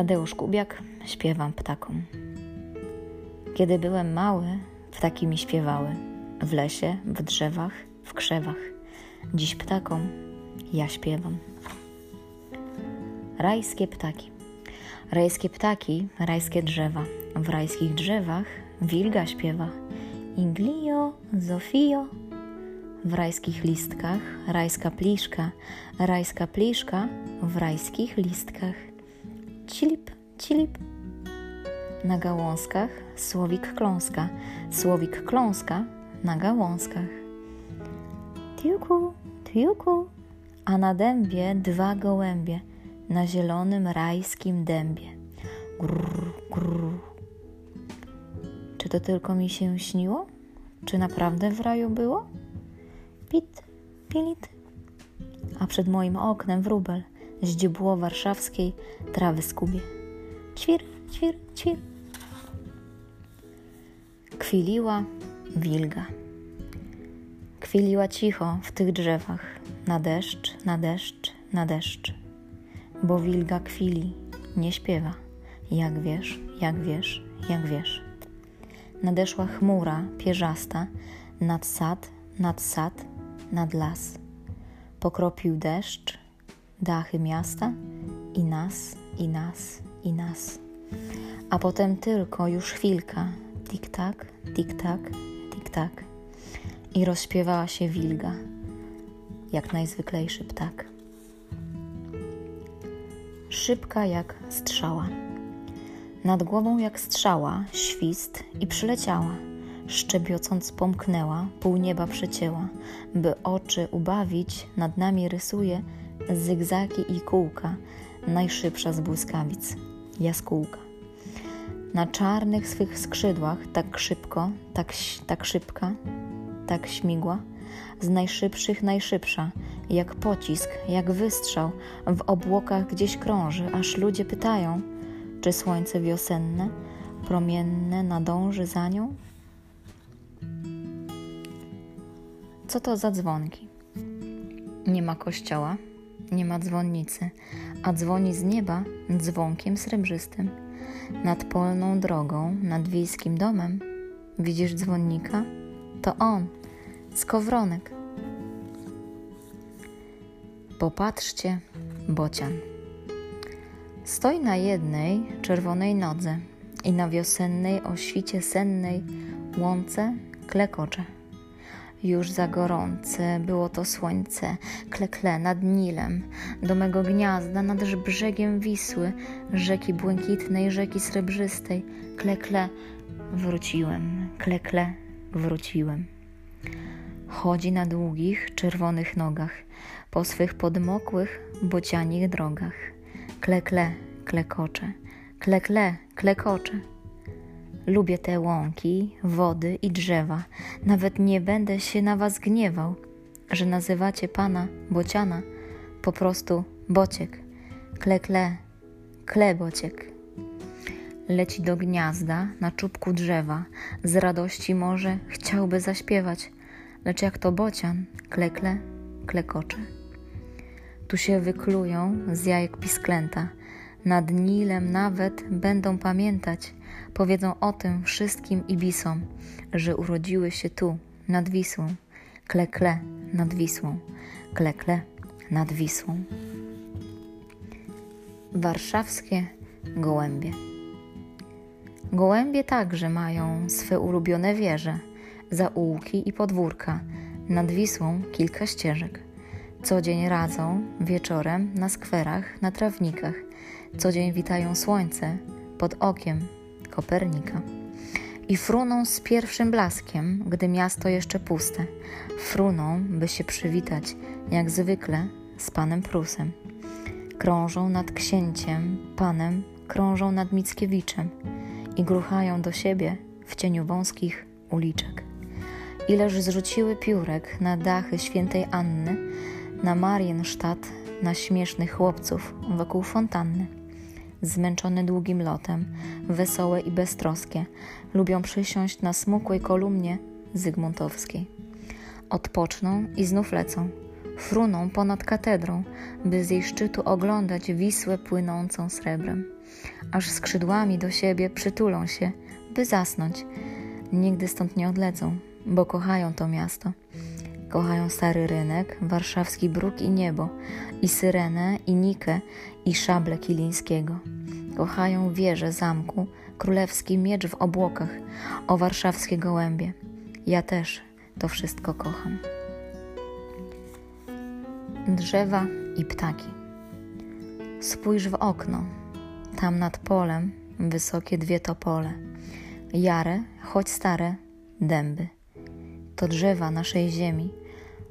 Tadeusz Kubiak, śpiewam ptakom. Kiedy byłem mały, ptaki mi śpiewały. W lesie, w drzewach, w krzewach. Dziś ptakom ja śpiewam. Rajskie ptaki. Rajskie ptaki, rajskie drzewa. W rajskich drzewach wilga śpiewa. Inglio, Zofio. W rajskich listkach rajska pliszka, rajska pliszka w rajskich listkach. Cilip, cilip. Na gałązkach słowik kląska, słowik kląska na gałązkach. Tiuku, tiuku, a na dębie dwa gołębie, na zielonym rajskim dębie. Grrr, grrr. Czy to tylko mi się śniło? Czy naprawdę w raju było? Pit, pilit. A przed moim oknem wróbel z dziebło warszawskiej trawy skubie. Ćwir, ćwir, ćwir. Kwiliła wilga. Kwiliła cicho w tych drzewach, na deszcz, na deszcz, na deszcz. Bo wilga kwili, nie śpiewa, jak wiesz, jak wiesz, jak wiesz. Nadeszła chmura pierzasta nad sad, nad sad, nad las. Pokropił deszcz, dachy miasta i nas, i nas, i nas. A potem tylko już chwilka, tik-tak, tik-tak, tik-tak. I rozśpiewała się wilga, jak najzwyklejszy ptak. Szybka jak strzała. Nad głową jak strzała, świst i przyleciała. Szczebiocąc pomknęła, pół nieba przecięła, by oczy ubawić, nad nami rysuje zygzaki i kółka, najszybsza z błyskawic, jaskółka. Na czarnych swych skrzydłach tak szybko, tak, tak szybka, tak śmigła, z najszybszych najszybsza, jak pocisk, jak wystrzał, w obłokach gdzieś krąży, aż ludzie pytają, czy słońce wiosenne, promienne nadąży za nią? Co to za dzwonki? Nie ma kościoła, nie ma dzwonnicy, a dzwoni z nieba dzwonkiem srebrzystym. Nad polną drogą, nad wiejskim domem, widzisz dzwonnika? To on, skowronek. Popatrzcie, bocian. Stoi na jednej czerwonej nodze i na wiosennej o świcie sennej łące klekocze. Już za gorące było to słońce, klekle nad Nilem, do mego gniazda nad brzegiem Wisły, rzeki błękitnej, rzeki srebrzystej, klekle wróciłem, klekle wróciłem. Chodzi na długich, czerwonych nogach, po swych podmokłych, bocianich drogach. Klekle, klekocze, klekle, klekocze. Lubię te łąki, wody i drzewa. Nawet nie będę się na was gniewał, że nazywacie pana bociana po prostu bociek. Kle, kle, kle bociek. Leci do gniazda na czubku drzewa. Z radości może chciałby zaśpiewać, lecz jak to bocian, klekle, klekocze. Tu się wyklują z jajek pisklęta. Nad Nilem nawet będą pamiętać, powiedzą o tym wszystkim Ibisom, że urodziły się tu, nad Wisłą, klekle nad Wisłą, klekle nad Wisłą. Warszawskie gołębie. Gołębie także mają swe ulubione wieże, zaułki i podwórka, nad Wisłą kilka ścieżek. Co dzień radzą wieczorem na skwerach, na trawnikach. Co dzień witają słońce pod okiem Kopernika. I fruną z pierwszym blaskiem, gdy miasto jeszcze puste. Fruną, by się przywitać, jak zwykle, z panem Prusem. Krążą nad księciem, panem, krążą nad Mickiewiczem i gruchają do siebie w cieniu wąskich uliczek. Ileż zrzuciły piórek na dachy świętej Anny, na Marienstadt, na śmiesznych chłopców wokół fontanny zmęczone długim lotem, wesołe i beztroskie, lubią przysiąść na smukłej kolumnie Zygmuntowskiej. Odpoczną i znów lecą, fruną ponad katedrą, by z jej szczytu oglądać Wisłę płynącą srebrem. aż skrzydłami do siebie przytulą się, by zasnąć. Nigdy stąd nie odlecą, bo kochają to miasto. Kochają stary rynek, warszawski bruk i niebo, i syrenę, i nikę, i szable Kilińskiego. Kochają wieże zamku, królewski miecz w obłokach, o warszawskie gołębie. Ja też to wszystko kocham. Drzewa i ptaki. Spójrz w okno, tam nad polem wysokie dwie topole, jare, choć stare, dęby. To drzewa naszej ziemi,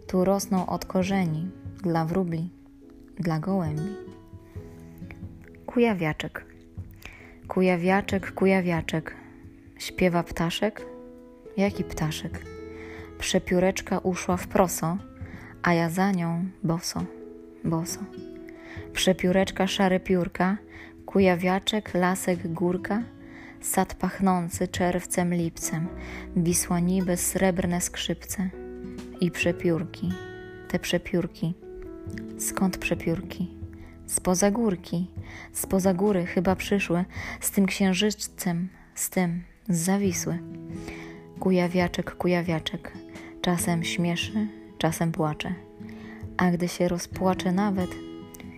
tu rosną od korzeni dla wróbli, dla gołębi. Kujawiaczek. Kujawiaczek, kujawiaczek. Śpiewa ptaszek? Jaki ptaszek? Przepióreczka uszła w proso, a ja za nią boso, boso. Przepióreczka szare piórka, kujawiaczek, lasek, górka, sad pachnący czerwcem, lipcem, Wisła niby srebrne skrzypce i przepiórki, te przepiórki. Skąd przepiórki? Spoza górki, spoza góry chyba przyszły, z tym księżycem, z tym, zawisły. Kujawiaczek, kujawiaczek, czasem śmieszy, czasem płacze. A gdy się rozpłacze nawet,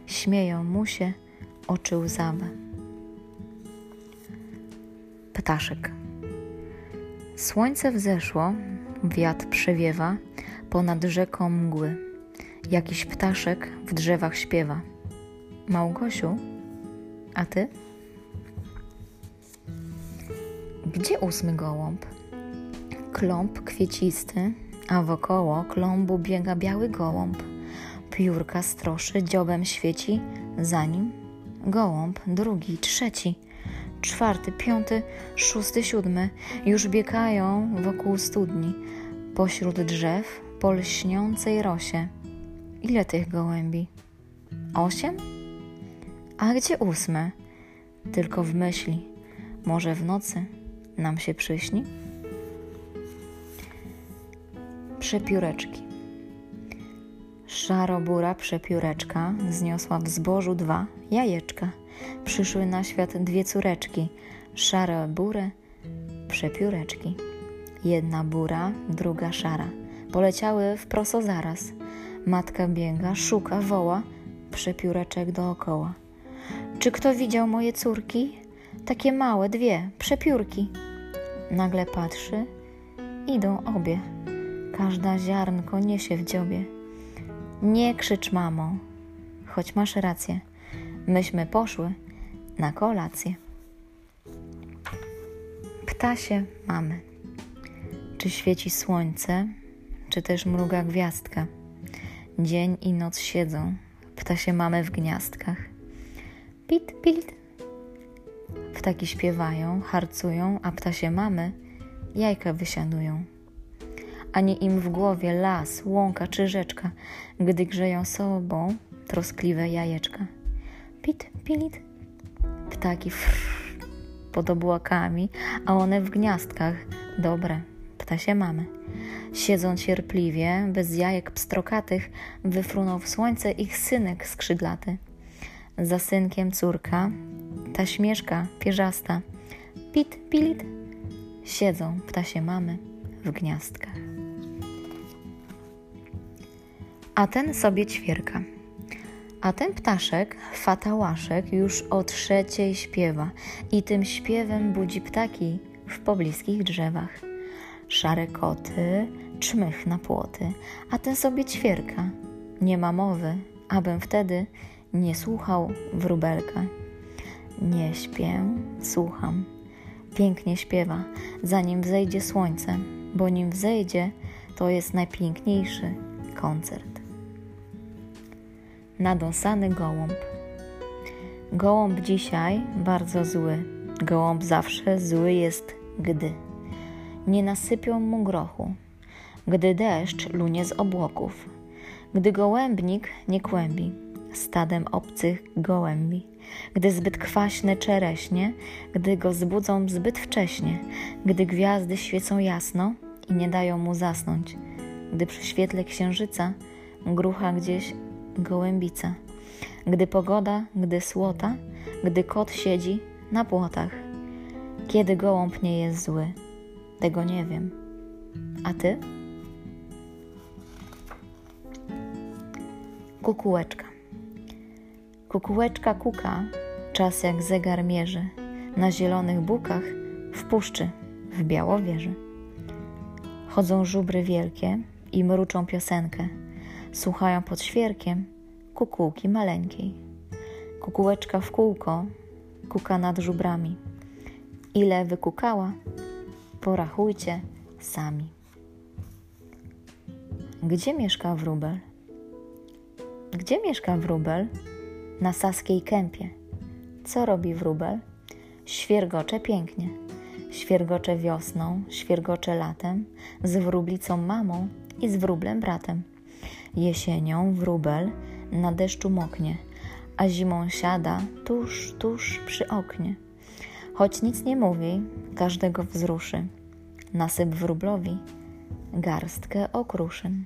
śmieją mu się oczy łzawe. Ptaszek. Słońce wzeszło, wiatr przewiewa ponad rzeką mgły. Jakiś ptaszek w drzewach śpiewa. Małgosiu, a ty? Gdzie ósmy gołąb? Kląb kwiecisty, a wokoło kląbu biega biały gołąb. Piórka stroszy, dziobem świeci, za nim gołąb, drugi, trzeci, czwarty, piąty, szósty, siódmy już biegają wokół studni, pośród drzew, po lśniącej rosie. Ile tych gołębi? Osiem? A gdzie ósme? Tylko w myśli, może w nocy nam się przyśni? Przepióreczki. Szarobura przepióreczka zniosła w zbożu dwa jajeczka. Przyszły na świat dwie córeczki, szare bury, przepióreczki. Jedna bura, druga szara. Poleciały w proso zaraz. Matka biega, szuka, woła, przepióreczek dookoła. Czy kto widział moje córki? Takie małe, dwie, przepiórki. Nagle patrzy, idą obie. Każda ziarnko niesie w dziobie. Nie krzycz, mamo, choć masz rację. Myśmy poszły na kolację. Ptasie mamy. Czy świeci słońce, czy też mruga gwiazdka? Dzień i noc siedzą, ptasie mamy w gniazdkach. Pit, pit. Ptaki śpiewają, harcują, a ptasie mamy jajka wysiadują ani im w głowie las, łąka czy rzeczka, gdy grzeją sobą troskliwe jajeczka. Pit, pilit, ptaki frr, pod a one w gniazdkach, dobre, ptasie mamy. Siedzą cierpliwie, bez jajek pstrokatych, wyfrunął w słońce ich synek skrzydlaty. Za synkiem córka, ta śmieszka pierzasta, pit, pilit, siedzą ptasie mamy w gniazdkach a ten sobie ćwierka. A ten ptaszek, fatałaszek, już o trzeciej śpiewa i tym śpiewem budzi ptaki w pobliskich drzewach. Szare koty, czmych na płoty, a ten sobie ćwierka. Nie ma mowy, abym wtedy nie słuchał wróbelka. Nie śpię, słucham. Pięknie śpiewa, zanim wzejdzie słońce, bo nim wzejdzie, to jest najpiękniejszy koncert nadąsany gołąb. Gołąb dzisiaj bardzo zły. Gołąb zawsze zły jest, gdy nie nasypią mu grochu, gdy deszcz lunie z obłoków, gdy gołębnik nie kłębi stadem obcych gołębi, gdy zbyt kwaśne czereśnie, gdy go zbudzą zbyt wcześnie, gdy gwiazdy świecą jasno i nie dają mu zasnąć, gdy przy świetle księżyca grucha gdzieś gołębica, Gdy pogoda, gdy słota, gdy kot siedzi na płotach. Kiedy gołąb nie jest zły, tego nie wiem. A ty? Kukułeczka. Kukułeczka kuka, czas jak zegar mierzy, na zielonych bukach, w puszczy, w białowieży. Chodzą żubry wielkie i mruczą piosenkę, słuchają pod świerkiem kukułki maleńkiej. Kukułeczka w kółko kuka nad żubrami. Ile wykukała, porachujcie sami. Gdzie mieszka wróbel? Gdzie mieszka wróbel? Na Saskiej Kępie. Co robi wróbel? Świergocze pięknie. Świergocze wiosną, świergocze latem, z wróblicą mamą i z wróblem bratem. Jesienią wróbel na deszczu moknie, a zimą siada tuż, tuż przy oknie. Choć nic nie mówi, każdego wzruszy. Nasyp wróblowi garstkę okruszyn.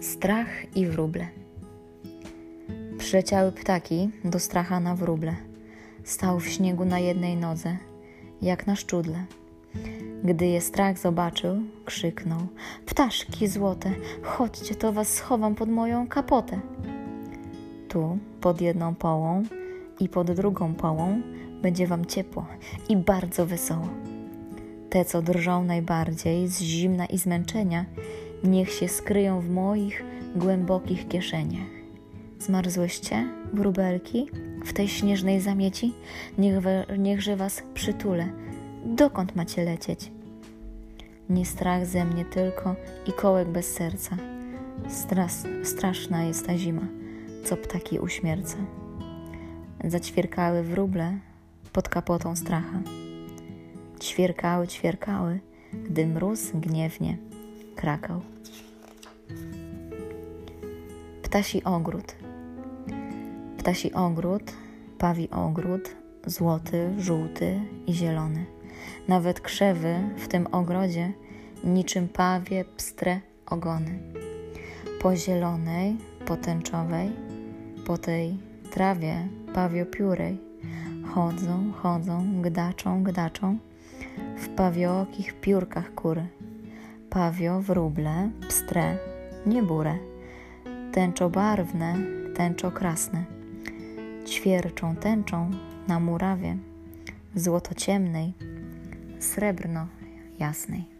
Strach i wróble. Przyleciały ptaki do stracha na wróble. Stał w śniegu na jednej nodze, jak na szczudle. Gdy je strach zobaczył, krzyknął: Ptaszki złote, chodźcie, to was schowam pod moją kapotę. Tu, pod jedną połą i pod drugą połą, będzie wam ciepło i bardzo wesoło. Te, co drżą najbardziej z zimna i zmęczenia, niech się skryją w moich głębokich kieszeniach. Zmarzłyście, wróbelki, w tej śnieżnej zamieci? Niech we, niechże was przytulę. Dokąd macie lecieć? Nie strach ze mnie tylko i kołek bez serca. Stras, straszna jest ta zima, co ptaki uśmierca. Zaćwierkały wróble pod kapotą stracha. Ćwierkały, ćwierkały, gdy mróz gniewnie krakał. Ptasi ogród. Ptasi ogród, pawi ogród, złoty, żółty i zielony. Nawet krzewy w tym ogrodzie niczym pawie pstre ogony. Po zielonej, potęczowej, po tej trawie pawiopiórej chodzą, chodzą, gdaczą, gdaczą w pawiokich piórkach kury. Pawio, wróble, pstre, nieburę, tęczobarwne, tęczokrasne, ćwierczą tęczą na murawie, złoto ciemnej, srebrno jasnej.